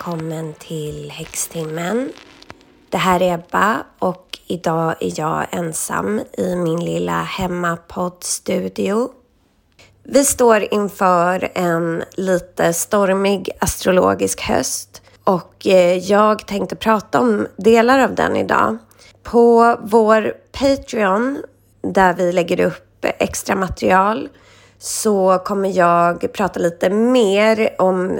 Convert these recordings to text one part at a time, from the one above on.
välkommen till Häxtimmen. Det här är Ebba och idag är jag ensam i min lilla hemmapoddstudio. Vi står inför en lite stormig astrologisk höst och eh, jag tänkte prata om delar av den idag. På vår Patreon där vi lägger upp extra material så kommer jag prata lite mer om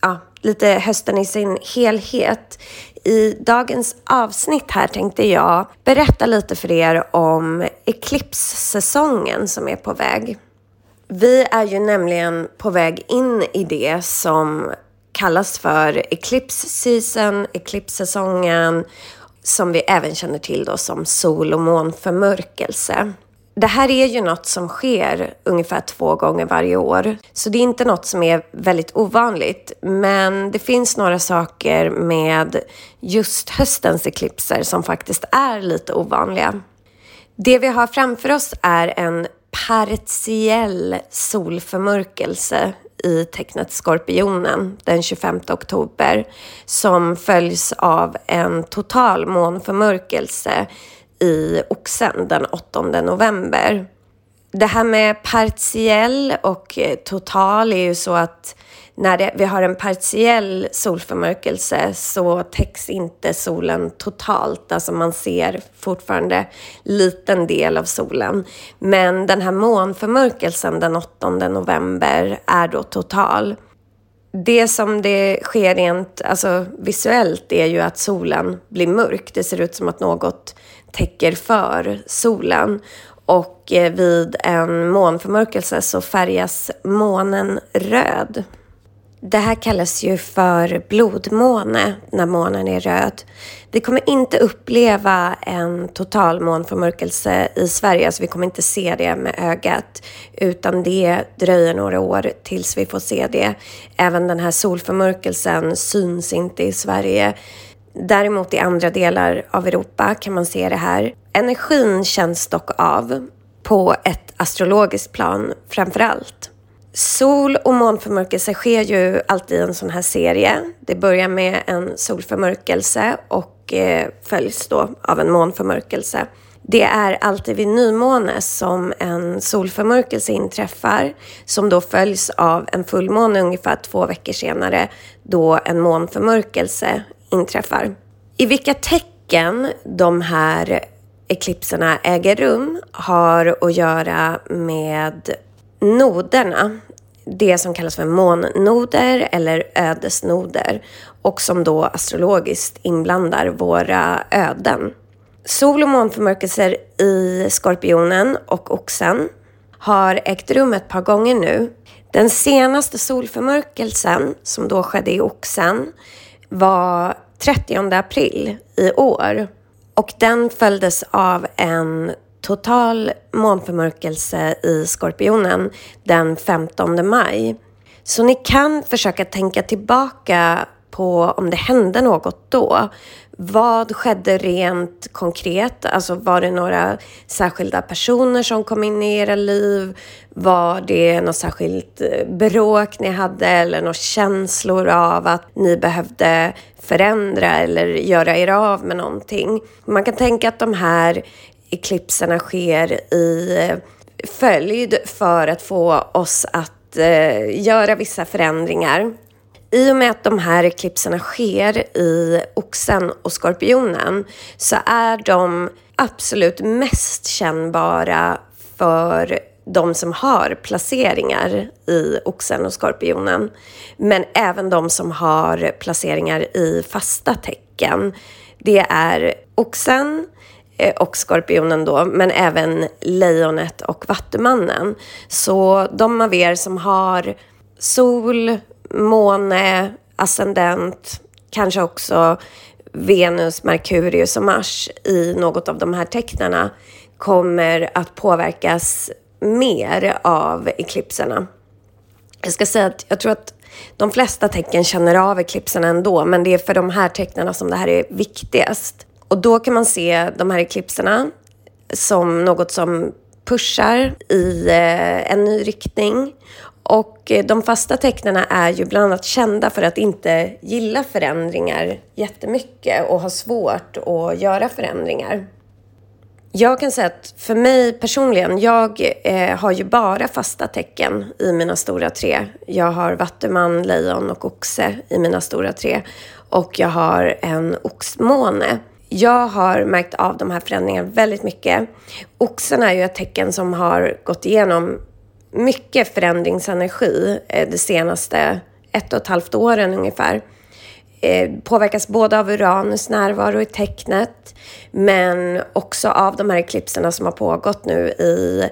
ja, lite hösten i sin helhet. I dagens avsnitt här tänkte jag berätta lite för er om eklipssäsongen som är på väg. Vi är ju nämligen på väg in i det som kallas för Eclipse season, eclipssäsongen, som vi även känner till då som sol och månförmörkelse. Det här är ju något som sker ungefär två gånger varje år, så det är inte något som är väldigt ovanligt. Men det finns några saker med just höstens eklipser som faktiskt är lite ovanliga. Det vi har framför oss är en partiell solförmörkelse i tecknet Skorpionen den 25 oktober som följs av en total månförmörkelse i Oxen den 8 november. Det här med partiell och eh, total är ju så att när det, vi har en partiell solförmörkelse så täcks inte solen totalt. Alltså man ser fortfarande liten del av solen. Men den här månförmörkelsen den 8 november är då total. Det som det sker rent alltså, visuellt är ju att solen blir mörk. Det ser ut som att något täcker för solen. Och eh, vid en månförmörkelse så färgas månen röd. Det här kallas ju för blodmåne när månen är röd. Vi kommer inte uppleva en total månförmörkelse i Sverige, så vi kommer inte se det med ögat, utan det dröjer några år tills vi får se det. Även den här solförmörkelsen syns inte i Sverige. Däremot i andra delar av Europa kan man se det här. Energin känns dock av på ett astrologiskt plan framför allt. Sol och månförmörkelse sker ju alltid i en sån här serie. Det börjar med en solförmörkelse och eh, följs då av en månförmörkelse. Det är alltid vid nymåne som en solförmörkelse inträffar som då följs av en fullmåne ungefär två veckor senare då en månförmörkelse inträffar. I vilka tecken de här eklipserna äger rum har att göra med noderna. Det som kallas för månnoder eller ödesnoder och som då astrologiskt inblandar våra öden. Sol och månförmörkelser i Skorpionen och Oxen har ägt rum ett par gånger nu. Den senaste solförmörkelsen, som då skedde i Oxen, var 30 april i år. Och den följdes av en total månförmörkelse i Skorpionen den 15 maj. Så ni kan försöka tänka tillbaka på om det hände något då. Vad skedde rent konkret? Alltså var det några särskilda personer som kom in i era liv? Var det något särskilt eh, bråk ni hade eller några känslor av att ni behövde förändra eller göra er av med någonting? Man kan tänka att de här eklipserna sker i eh, följd för att få oss att eh, göra vissa förändringar. I och med att de här eklipserna sker i Oxen och Skorpionen så är de absolut mest kännbara för de som har placeringar i Oxen och Skorpionen. Men även de som har placeringar i fasta tecken. Det är Oxen, Eh, och skorpionen då, men även lejonet och vattumannen. Så de av er som har sol, måne, ascendent, kanske också Venus, Merkurius och Mars i något av de här tecknarna kommer att påverkas mer av eklipserna. Jag ska säga att jag tror att de flesta tecken känner av eklipserna ändå, men det är för de här tecknarna som det här är viktigast. Och då kan man se de här eklipserna som något som pushar i eh, en ny riktning Och eh, de fasta tecknarna är ju bland annat kända för att inte gilla förändringar jättemycket och ha svårt att göra förändringar. Jag kan säga att för mig personligen, jag eh, har ju bara fasta tecken i mina stora tre. Jag har vattuman, lejon och oxe i mina stora tre. Och jag har en oxmåne. Jag har märkt av de här förändringarna väldigt mycket. Oxen är ju ett tecken som har gått igenom mycket förändringsenergi eh, de senaste ett och ett halvt åren ungefär. Eh, påverkas både av Uranus närvaro i tecknet men också av de här eklipserna som har pågått nu i,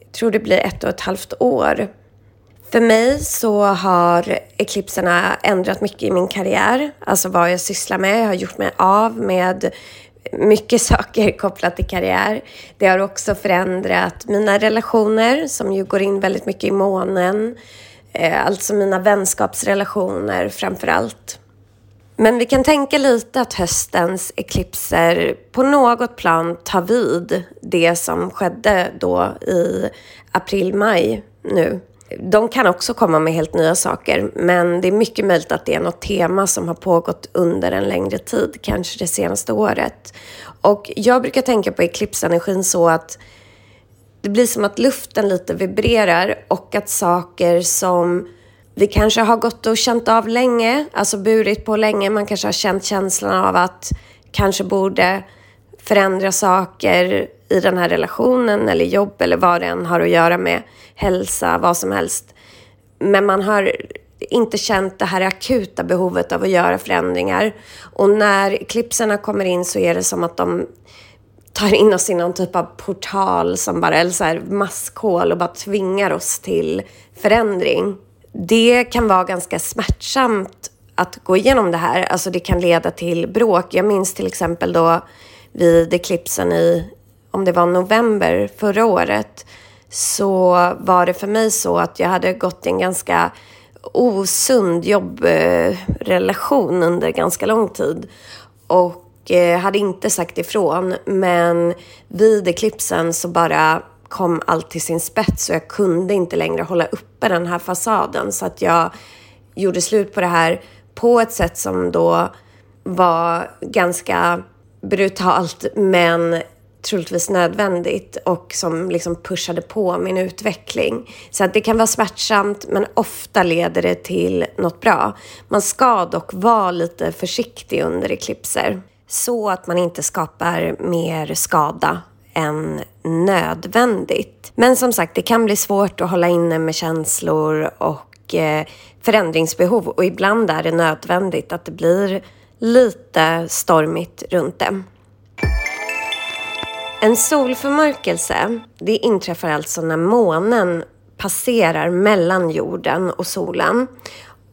jag tror det blir ett och ett halvt år. För mig så har eklipserna ändrat mycket i min karriär, alltså vad jag sysslar med. Jag har gjort mig av med mycket saker kopplat till karriär. Det har också förändrat mina relationer som ju går in väldigt mycket i månen. Eh, alltså mina vänskapsrelationer framför allt. Men vi kan tänka lite att höstens eklipser på något plan tar vid det som skedde då i april-maj nu. De kan också komma med helt nya saker, men det är mycket möjligt att det är något tema som har pågått under en längre tid, kanske det senaste året. Och jag brukar tänka på eklipsenergin så att det blir som att luften lite vibrerar och att saker som vi kanske har gått och känt av länge, alltså burit på länge. Man kanske har känt känslan av att kanske borde förändra saker i den här relationen eller jobb eller vad det än har att göra med hälsa, vad som helst. Men man har inte känt det här akuta behovet av att göra förändringar. Och när klipserna kommer in så är det som att de tar in oss i någon typ av portal som bara, eller så här maskhål och bara tvingar oss till förändring det kan vara ganska smärtsamt att gå igenom det här. Alltså det kan leda till bråk. Jag minns till exempel då vid eklipsen i, om det var november förra året, så var det för mig så att jag hade gått i en ganska osund jobbrelation under ganska lång tid. Och eh, hade inte sagt ifrån, men vid eklipsen så bara kom allt till sin spets och jag kunde inte längre hålla uppe den här fasaden. Så att jag gjorde slut på det här på ett sätt som då var ganska brutalt men troligtvis nödvändigt och som liksom pushade på min utveckling. Så att det kan vara smärtsamt men ofta leder det till något bra. Man ska dock vara lite försiktig under eklipser så att man inte skapar mer skada än nödvändigt. Men som sagt, det kan bli svårt att hålla inne med känslor och eh, förändringsbehov och ibland är det nödvändigt att det blir lite stormigt runt det. En solförmörkelse, det inträffar alltså när månen passerar mellan jorden och solen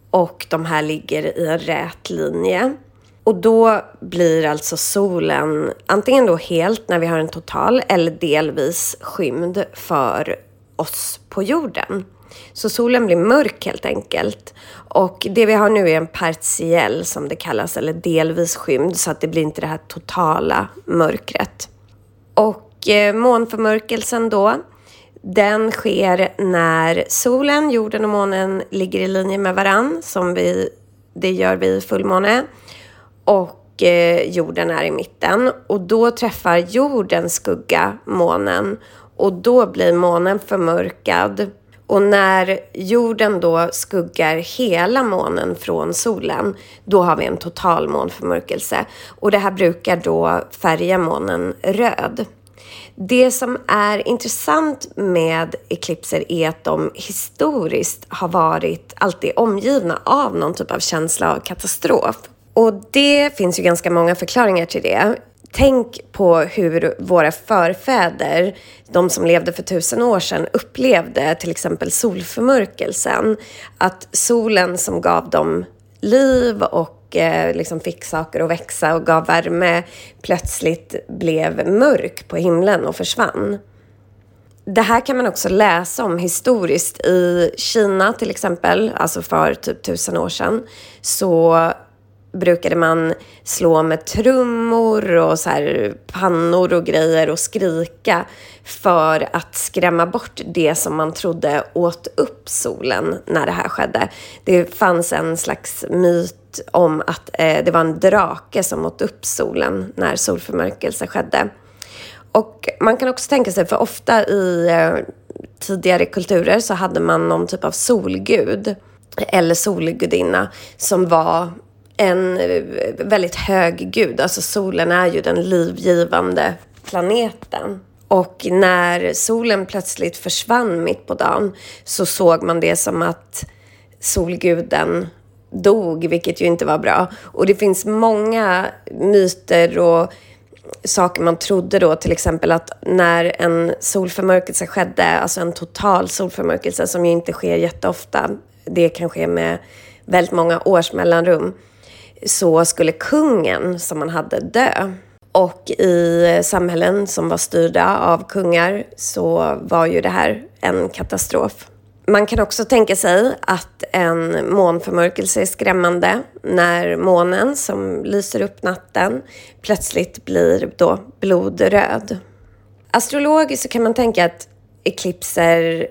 och de här ligger i en rät linje. Och då blir alltså solen antingen då helt när vi har en total eller delvis skymd för oss på jorden. Så solen blir mörk helt enkelt. Och det vi har nu är en partiell som det kallas, eller delvis skymd, så att det blir inte det här totala mörkret. Och eh, månförmörkelsen då, den sker när solen, jorden och månen ligger i linje med varann, som vi, det gör vi i fullmåne och eh, jorden är i mitten. Och då träffar jordens skugga månen och då blir månen förmörkad. Och när jorden då skuggar hela månen från solen, då har vi en total månförmörkelse. Och det här brukar då färga månen röd. Det som är intressant med eklipser är att de historiskt har varit alltid omgivna av någon typ av känsla av katastrof. Och det finns ju ganska många förklaringar till det. Tänk på hur våra förfäder, de som levde för tusen år sedan, upplevde till exempel solförmörkelsen. Att solen som gav dem liv och eh, liksom fick saker att växa och gav värme plötsligt blev mörk på himlen och försvann. Det här kan man också läsa om historiskt. I Kina till exempel, alltså för typ tusen år sedan, så brukade man slå med trummor och så här pannor och grejer och skrika för att skrämma bort det som man trodde åt upp solen när det här skedde. Det fanns en slags myt om att eh, det var en drake som åt upp solen när solförmörkelse skedde. Och man kan också tänka sig, för ofta i eh, tidigare kulturer så hade man någon typ av solgud eller solgudinna som var en eh, väldigt hög gud. Alltså solen är ju den livgivande planeten. Och när solen plötsligt försvann mitt på dagen så såg man det som att solguden dog, vilket ju inte var bra. Och det finns många myter och saker man trodde då, till exempel att när en solförmörkelse skedde, alltså en total solförmörkelse som ju inte sker jätteofta, det kan ske med väldigt många års mellanrum, så skulle kungen som man hade dö. Och i samhällen som var styrda av kungar så var ju det här en katastrof. Man kan också tänka sig att en månförmörkelse är skrämmande när månen som lyser upp natten plötsligt blir då blodröd. Astrologiskt så kan man tänka att eklipser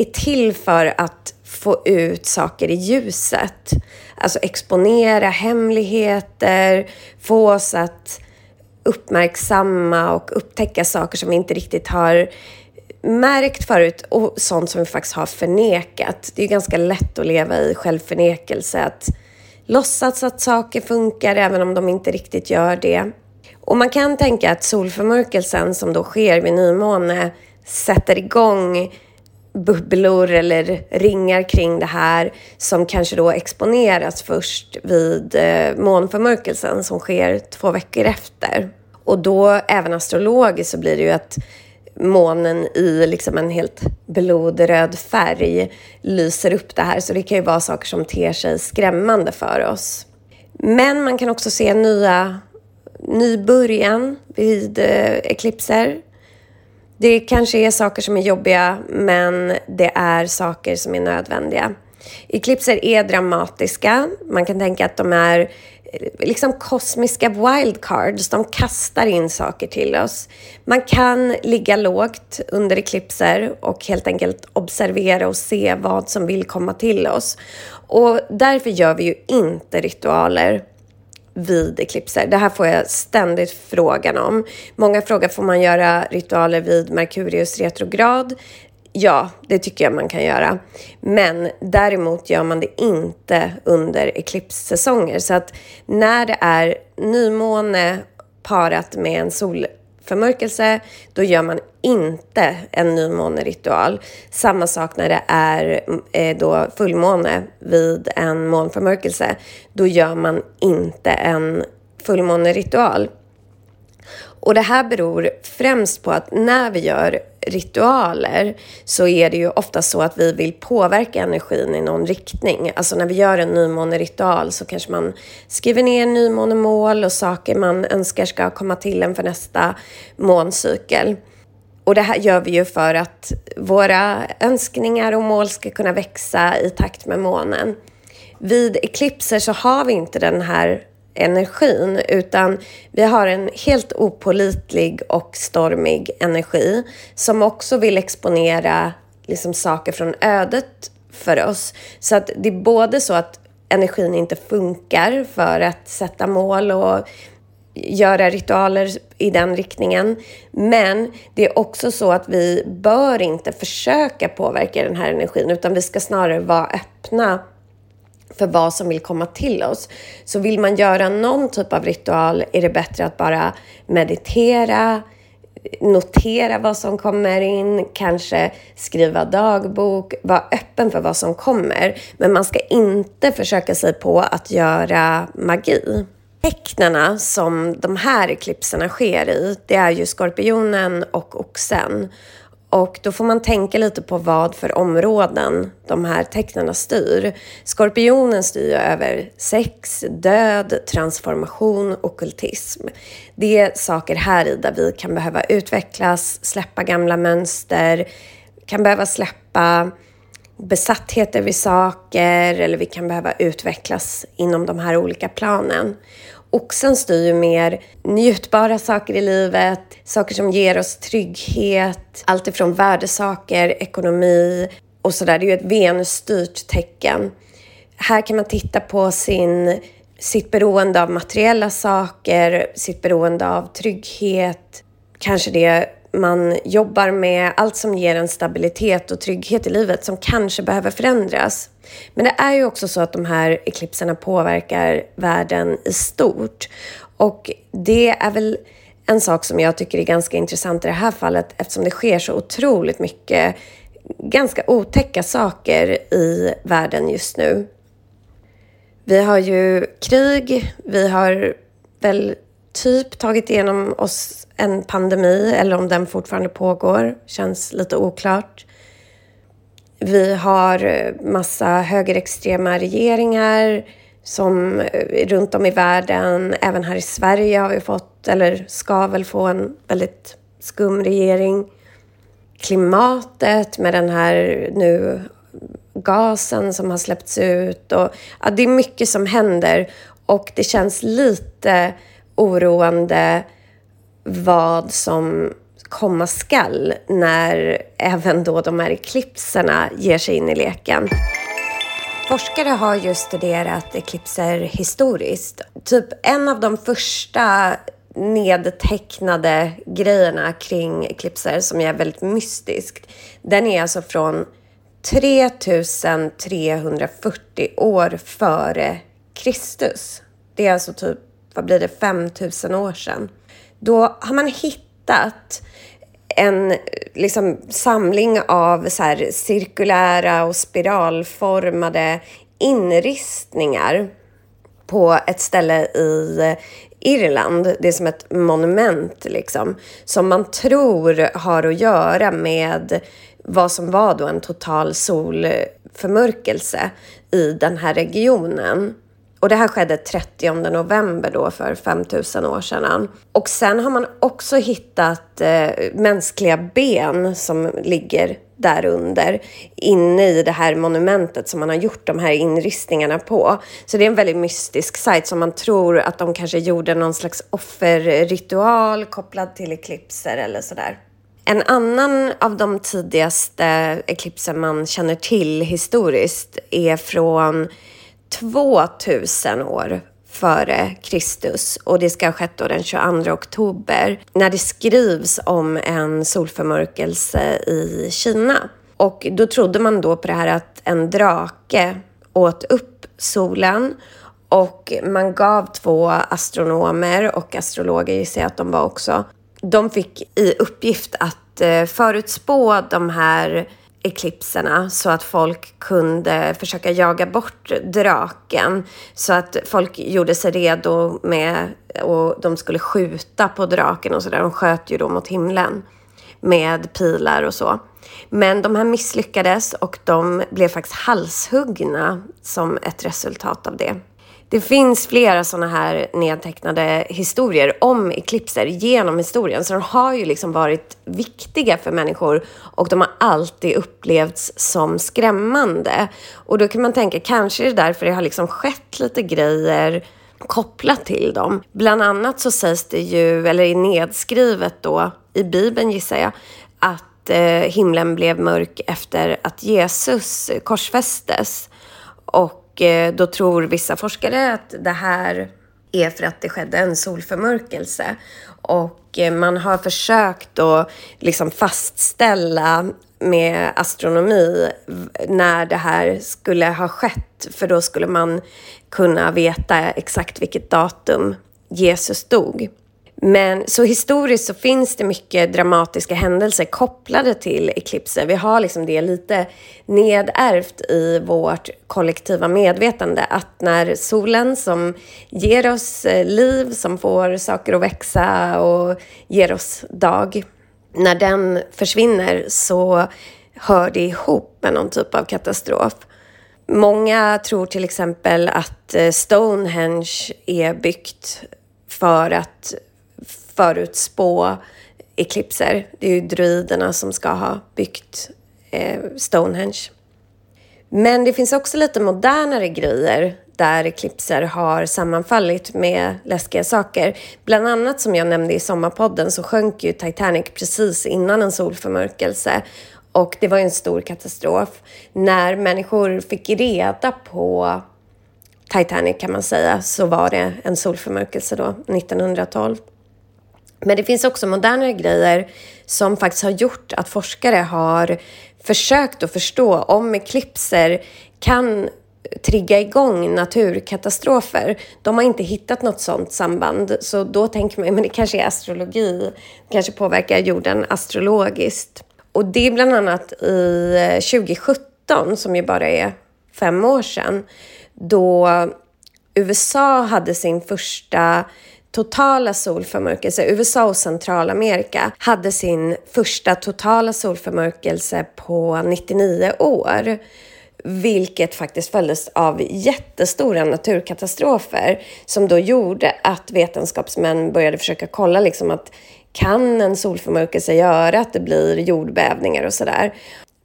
är till för att få ut saker i ljuset. Alltså exponera hemligheter, få oss att uppmärksamma och upptäcka saker som vi inte riktigt har märkt förut och sånt som vi faktiskt har förnekat. Det är ganska lätt att leva i självförnekelse, att låtsas att saker funkar även om de inte riktigt gör det. Och man kan tänka att solförmörkelsen som då sker vid nymåne sätter igång bubblor eller ringar kring det här som kanske då exponeras först vid eh, månförmörkelsen som sker två veckor efter. Och då, även astrologiskt, så blir det ju att månen i liksom en helt blodröd färg lyser upp det här. Så det kan ju vara saker som ter sig skrämmande för oss. Men man kan också se nya, ny början vid eh, eklipser. Det kanske är saker som är jobbiga, men det är saker som är nödvändiga. Eklipser är dramatiska. Man kan tänka att de är eh, liksom kosmiska wildcards. De kastar in saker till oss. Man kan ligga lågt under eklipser och helt enkelt observera och se vad som vill komma till oss. Och därför gör vi ju inte ritualer vid eklipser? Det här får jag ständigt frågan om. Många frågar, får man göra ritualer vid Merkurius retrograd? Ja, det tycker jag man kan göra. Men däremot gör man det inte under eklipssäsonger. Så att när det är nymåne parat med en solförmörkelse, då gör man inte en nymåneritual. Samma sak när det är eh, då fullmåne vid en månförmörkelse, då gör man inte en fullmåneritual. Och det här beror främst på att när vi gör ritualer så är det ju ofta så att vi vill påverka energin i någon riktning. Alltså när vi gör en nymåneritual så kanske man skriver ner nymånemål och saker man önskar ska komma till en för nästa måncykel. Och det här gör vi ju för att våra önskningar och mål ska kunna växa i takt med månen. Vid eklipser så har vi inte den här energin utan vi har en helt opolitlig och stormig energi som också vill exponera liksom saker från ödet för oss. Så att det är både så att energin inte funkar för att sätta mål och göra ritualer i den riktningen. Men det är också så att vi bör inte försöka påverka den här energin utan vi ska snarare vara öppna för vad som vill komma till oss. Så vill man göra någon typ av ritual är det bättre att bara meditera, notera vad som kommer in, kanske skriva dagbok, vara öppen för vad som kommer. Men man ska inte försöka sig på att göra magi. Tecknarna som de här eklipserna sker i, det är ju skorpionen och oxen. Och då får man tänka lite på vad för områden de här tecknarna styr. Skorpionen styr över sex, död, transformation och kultism. Det är saker här i där vi kan behöva utvecklas, släppa gamla mönster, kan behöva släppa besattheter vid saker eller vi kan behöva utvecklas inom de här olika planen. Oxen styr ju mer njutbara saker i livet, saker som ger oss trygghet, allt ifrån värdesaker, ekonomi och sådär. Det är ju ett Venus-styrt tecken. Här kan man titta på sin, sitt beroende av materiella saker, sitt beroende av trygghet, kanske det man jobbar med, allt som ger en stabilitet och trygghet i livet som kanske behöver förändras. Men det är ju också så att de här eklipserna påverkar världen i stort. Och det är väl en sak som jag tycker är ganska intressant i det här fallet eftersom det sker så otroligt mycket ganska otäcka saker i världen just nu. Vi har ju krig, vi har väl typ tagit igenom oss en pandemi eller om den fortfarande pågår. Känns lite oklart. Vi har eh, massa högerextrema regeringar som eh, runt om i världen, även här i Sverige har vi fått, eller ska väl få en väldigt skum regering. Klimatet med den här nu gasen som har släppts ut och ja, det är mycket som händer och det känns lite oroande vad som komma skall när även då de här eklipserna ger sig in i leken. Forskare har ju studerat eklipser historiskt. Typ en av de första nedtecknade grejerna kring eklipser som är väldigt mystiskt. Den är alltså från 3340 år före Kristus. Det är alltså typ, vad blir det, 5000 år sedan. Då har man hittat en liksom, samling av så här, cirkulära och spiralformade inristningar på ett ställe i Irland. Det är som ett monument liksom, som man tror har att göra med vad som var då en total solförmörkelse i den här regionen. Och det här skedde 30 november då för 5000 år sedan. Och sen har man också hittat eh, mänskliga ben som ligger där under inne i det här monumentet som man har gjort de här inristningarna på. Så det är en väldigt mystisk sajt som man tror att de kanske gjorde någon slags offerritual kopplad till eklipser eller sådär. En annan av de tidigaste eklipser man känner till historiskt är från 2000 år före Kristus och det ska ha skett då den 22 oktober när det skrivs om en solförmörkelse i Kina. Och då trodde man då på det här att en drake åt upp solen och man gav två astronomer och astrologer gissar jag att de var också. De fick i uppgift att eh, förutspå de här eklipserna så att folk kunde försöka jaga bort draken. Så att folk gjorde sig redo med och de skulle skjuta på draken och sådär. De sköt ju då mot himlen med pilar och så. Men de här misslyckades och de blev faktiskt halshuggna som ett resultat av det. Det finns flera sådana här nedtecknade historier om eklipser genom historien. Så de har ju liksom varit viktiga för människor och de har alltid upplevts som skrämmande. Och då kan man tänka, kanske är det därför det har liksom skett lite grejer kopplat till dem. Bland annat så sägs det ju, eller är nedskrivet då i Bibeln gissar jag, att eh, himlen blev mörk efter att Jesus korsfästes. Och Eh, då tror vissa forskare att det här är för att det skedde en solförmörkelse. Och eh, man har försökt att liksom fastställa med astronomi när det här skulle ha skett. För då skulle man kunna veta exakt vilket datum Jesus dog. Men så historiskt så finns det mycket dramatiska händelser kopplade till eklipser. Vi har liksom det lite nedärvt i vårt kollektiva medvetande att när solen som ger oss eh, liv, som får saker att växa och ger oss dag, när den försvinner så hör det ihop med någon typ av katastrof. Många tror till exempel att eh, Stonehenge är byggt för att förutspå eklipser. Det är ju druiderna som ska ha byggt eh, Stonehenge. Men det finns också lite modernare grejer där eklipser har sammanfallit med läskiga saker. Bland annat som jag nämnde i sommarpodden så sjönk ju Titanic precis innan en solförmörkelse och det var en stor katastrof. När människor fick reda på Titanic kan man säga så var det en solförmörkelse då, 1912. Men det finns också modernare grejer som faktiskt har gjort att forskare har försökt att förstå om eklipser kan trigga igång naturkatastrofer. De har inte hittat något sådant samband, så då tänker man att det kanske är astrologi, det kanske påverkar jorden astrologiskt. Och det är bland annat i eh, 2017, som ju bara är fem år sedan, då USA hade sin första totala solförmörkelse. USA och Centralamerika hade sin första totala solförmörkelse på 99 år vilket faktiskt följdes av jättestora naturkatastrofer som då gjorde att vetenskapsmän började försöka kolla liksom att kan en solförmörkelse göra att det blir jordbävningar och sådär.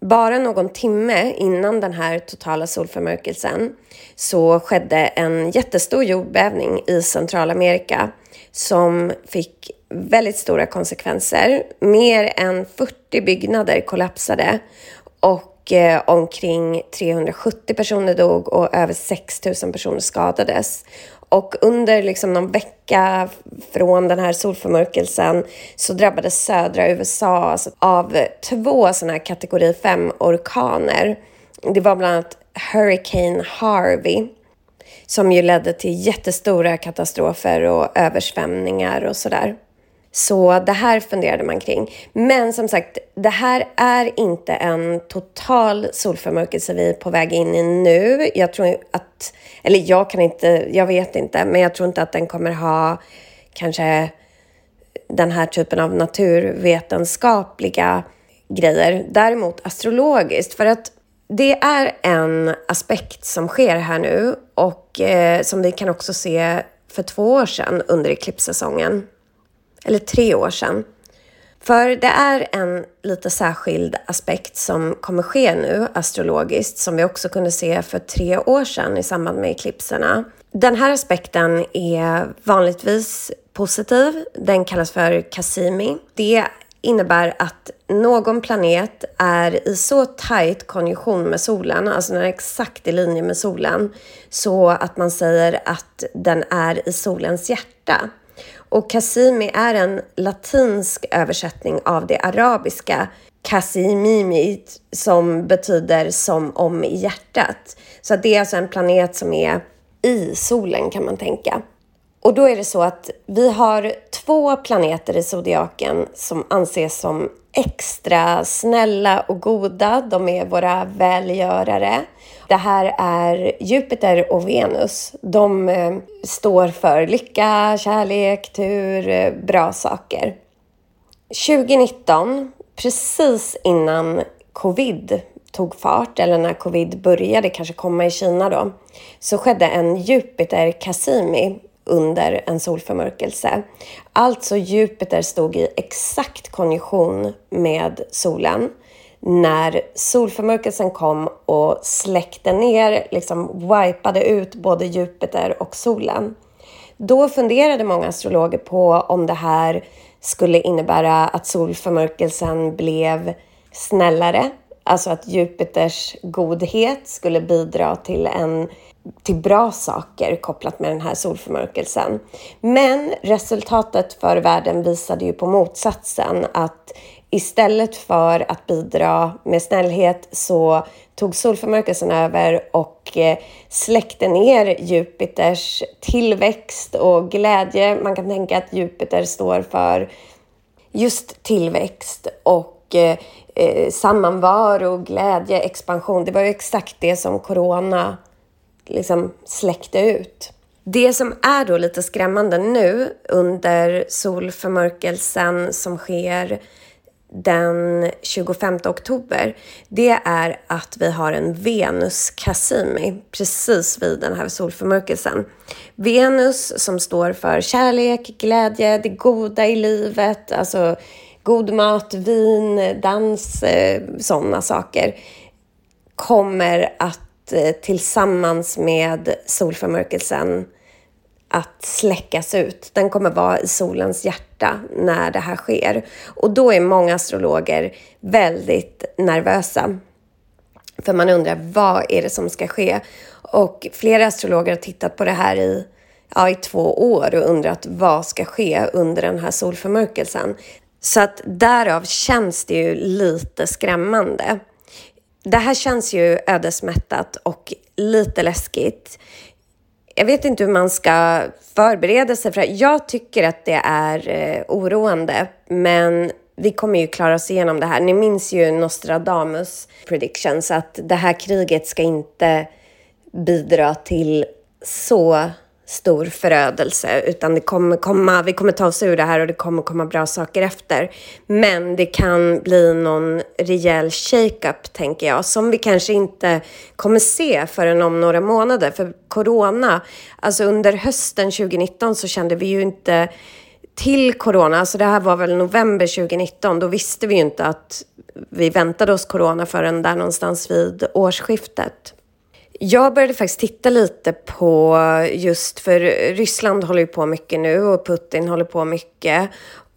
Bara någon timme innan den här totala solförmörkelsen så skedde en jättestor jordbävning i Centralamerika som fick väldigt stora konsekvenser. Mer än 40 byggnader kollapsade och eh, omkring 370 personer dog och över 6 000 personer skadades. Och under liksom någon vecka från den här solförmörkelsen så drabbades södra USA alltså av två sådana här kategori 5-orkaner. Det var bland annat Hurricane Harvey som ju ledde till jättestora katastrofer och översvämningar och sådär. Så det här funderade man kring. Men som sagt, det här är inte en total solförmörkelse vi är på väg in i nu. Jag tror att, eller jag kan inte, jag vet inte, men jag tror inte att den kommer ha kanske den här typen av naturvetenskapliga grejer. Däremot astrologiskt, för att det är en aspekt som sker här nu och eh, som vi kan också se för två år sedan under eklipssäsongen eller tre år sedan. För det är en lite särskild aspekt som kommer ske nu astrologiskt som vi också kunde se för tre år sedan i samband med eklipserna. Den här aspekten är vanligtvis positiv. Den kallas för Cassimi. Det innebär att någon planet är i så tajt konjunktion med solen, alltså den är exakt i linje med solen, så att man säger att den är i solens hjärta. Och Kasimi är en latinsk översättning av det arabiska Kasimimi som betyder som om i hjärtat. Så det är alltså en planet som är i solen kan man tänka. Och då är det så att vi har två planeter i zodiaken som anses som extra snälla och goda. De är våra välgörare. Det här är Jupiter och Venus. De eh, står för lycka, kärlek, tur, eh, bra saker. 2019, precis innan covid tog fart, eller när covid började kanske komma i Kina då, så skedde en Jupiter Cassimi under en solförmörkelse. Alltså Jupiter stod i exakt konjunktion med solen när solförmörkelsen kom och släckte ner, liksom wipade ut både Jupiter och solen. Då funderade många astrologer på om det här skulle innebära att solförmörkelsen blev snällare, alltså att Jupiters godhet skulle bidra till en till bra saker kopplat med den här solförmörkelsen. Men resultatet för världen visade ju på motsatsen att istället för att bidra med snällhet så tog solförmörkelsen över och eh, släckte ner Jupiters tillväxt och glädje. Man kan tänka att Jupiter står för just tillväxt och mycket eh sammanvaro, glädje, expansion. Det var ju exakt det som corona liksom släckte ut. Det som är då lite skrämmande nu under solförmörkelsen som sker den 25 oktober, det är att vi har en Venus Cassimi precis vid den här solförmörkelsen. Venus som står för kärlek, glädje, det goda i livet, alltså god mat, vin, dans, eh, sådana saker kommer att eh, tillsammans med solförmörkelsen att släckas ut. Den kommer vara i solens hjärta när det här sker. Och då är många astrologer väldigt nervösa. För man undrar vad är det som ska ske? Och flera astrologer har tittat på det här i, ja, i två år och undrat vad ska ske under den här solförmörkelsen. Så att därav känns det ju lite skrämmande. Det här känns ju ödesmättat och lite läskigt. Jag vet inte hur man ska förbereda sig för det. Jag tycker att det är eh, oroande, men vi kommer ju klara oss igenom det här. Ni minns ju Nostradamus predictions att det här kriget ska inte bidra till så stor förödelse utan det kommer komma, vi kommer ta oss ur det här och det kommer komma bra saker efter. Men det kan bli någon rejäl shake-up tänker jag som vi kanske inte kommer se förrän om några månader. För corona, alltså under hösten 2019 så kände vi ju inte till corona, alltså det här var väl november 2019, då visste vi ju inte att vi väntade oss corona förrän där någonstans vid årsskiftet. Jag började faktiskt titta lite på just, för Ryssland håller ju på mycket nu och Putin håller på mycket.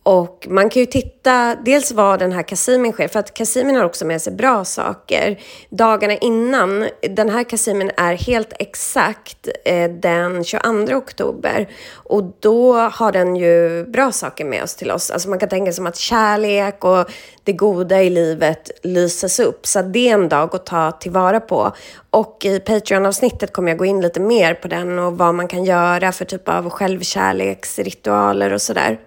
Och man kan ju titta dels vad den här Kasimin sker, för att Kasimin har också med sig bra saker. Dagarna innan, den här Kasimin är helt exakt eh, den 22 oktober och då har den ju bra saker med oss till oss. Alltså man kan tänka sig som att kärlek och det goda i livet lyses upp, så det är en dag att ta tillvara på. Och i Patreon-avsnittet kommer jag gå in lite mer på den och vad man kan göra för typ av självkärleksritualer och sådär.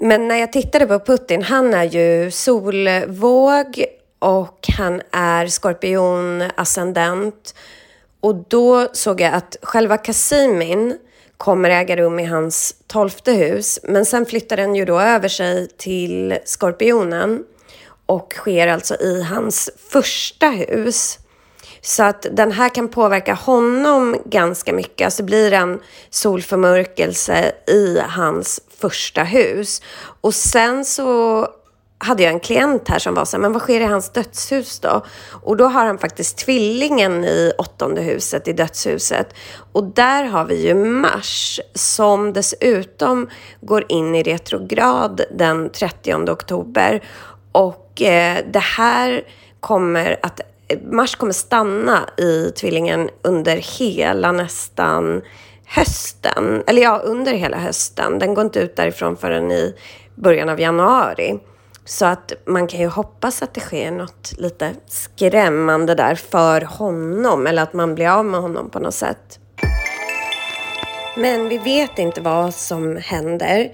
Men när jag tittade på Putin, han är ju solvåg och han är skorpion ascendent. Och då såg jag att själva Kasimin kommer äga rum i hans tolfte hus. Men sen flyttar den ju då över sig till skorpionen och sker alltså i hans första hus. Så att den här kan påverka honom ganska mycket. Alltså det blir en solförmörkelse i hans första hus. Och sen så hade jag en klient här som var så här, men vad sker i hans dödshus då? Och då har han faktiskt tvillingen i åttonde huset, i dödshuset. Och där har vi ju Mars som dessutom går in i retrograd den 30 oktober. Och eh, det här kommer att eh, Mars kommer stanna i tvillingen under hela nästan hösten. Eller ja, under hela hösten. Den går inte ut därifrån förrän i början av januari. Så att man kan ju hoppas att det sker något lite skrämmande där för honom. Eller att man blir av med honom på något sätt. Men vi vet inte vad som händer.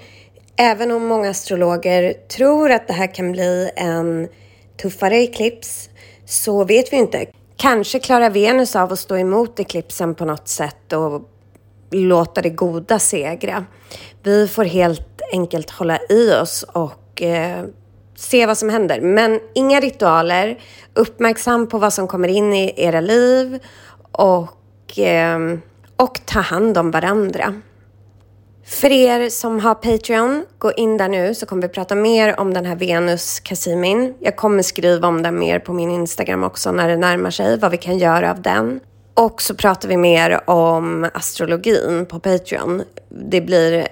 Även om många astrologer tror att det här kan bli en tuffare eklips så vet vi inte. Kanske klarar Venus av att stå emot eklipsen på något sätt och låta det goda segra. Vi får helt enkelt hålla i oss och eh, se vad som händer. Men inga ritualer. Uppmärksam på vad som kommer in i era liv och, eh, och ta hand om varandra. För er som har Patreon, gå in där nu så kommer vi prata mer om den här Venus Kasimin. Jag kommer skriva om den mer på min Instagram också när det närmar sig, vad vi kan göra av den. Och så pratar vi mer om astrologin på Patreon. Det blir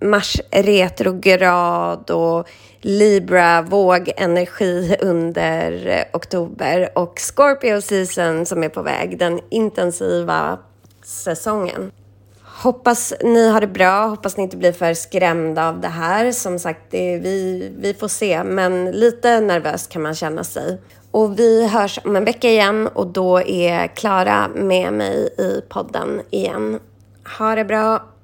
Mars retrograd och Libra vågenergi under oktober och Scorpio season som är på väg, den intensiva säsongen. Hoppas ni har det bra, hoppas ni inte blir för skrämda av det här. Som sagt, det, vi, vi får se, men lite nervös kan man känna sig. Och vi hörs om en vecka igen och då är Klara med mig i podden igen. Ha det bra!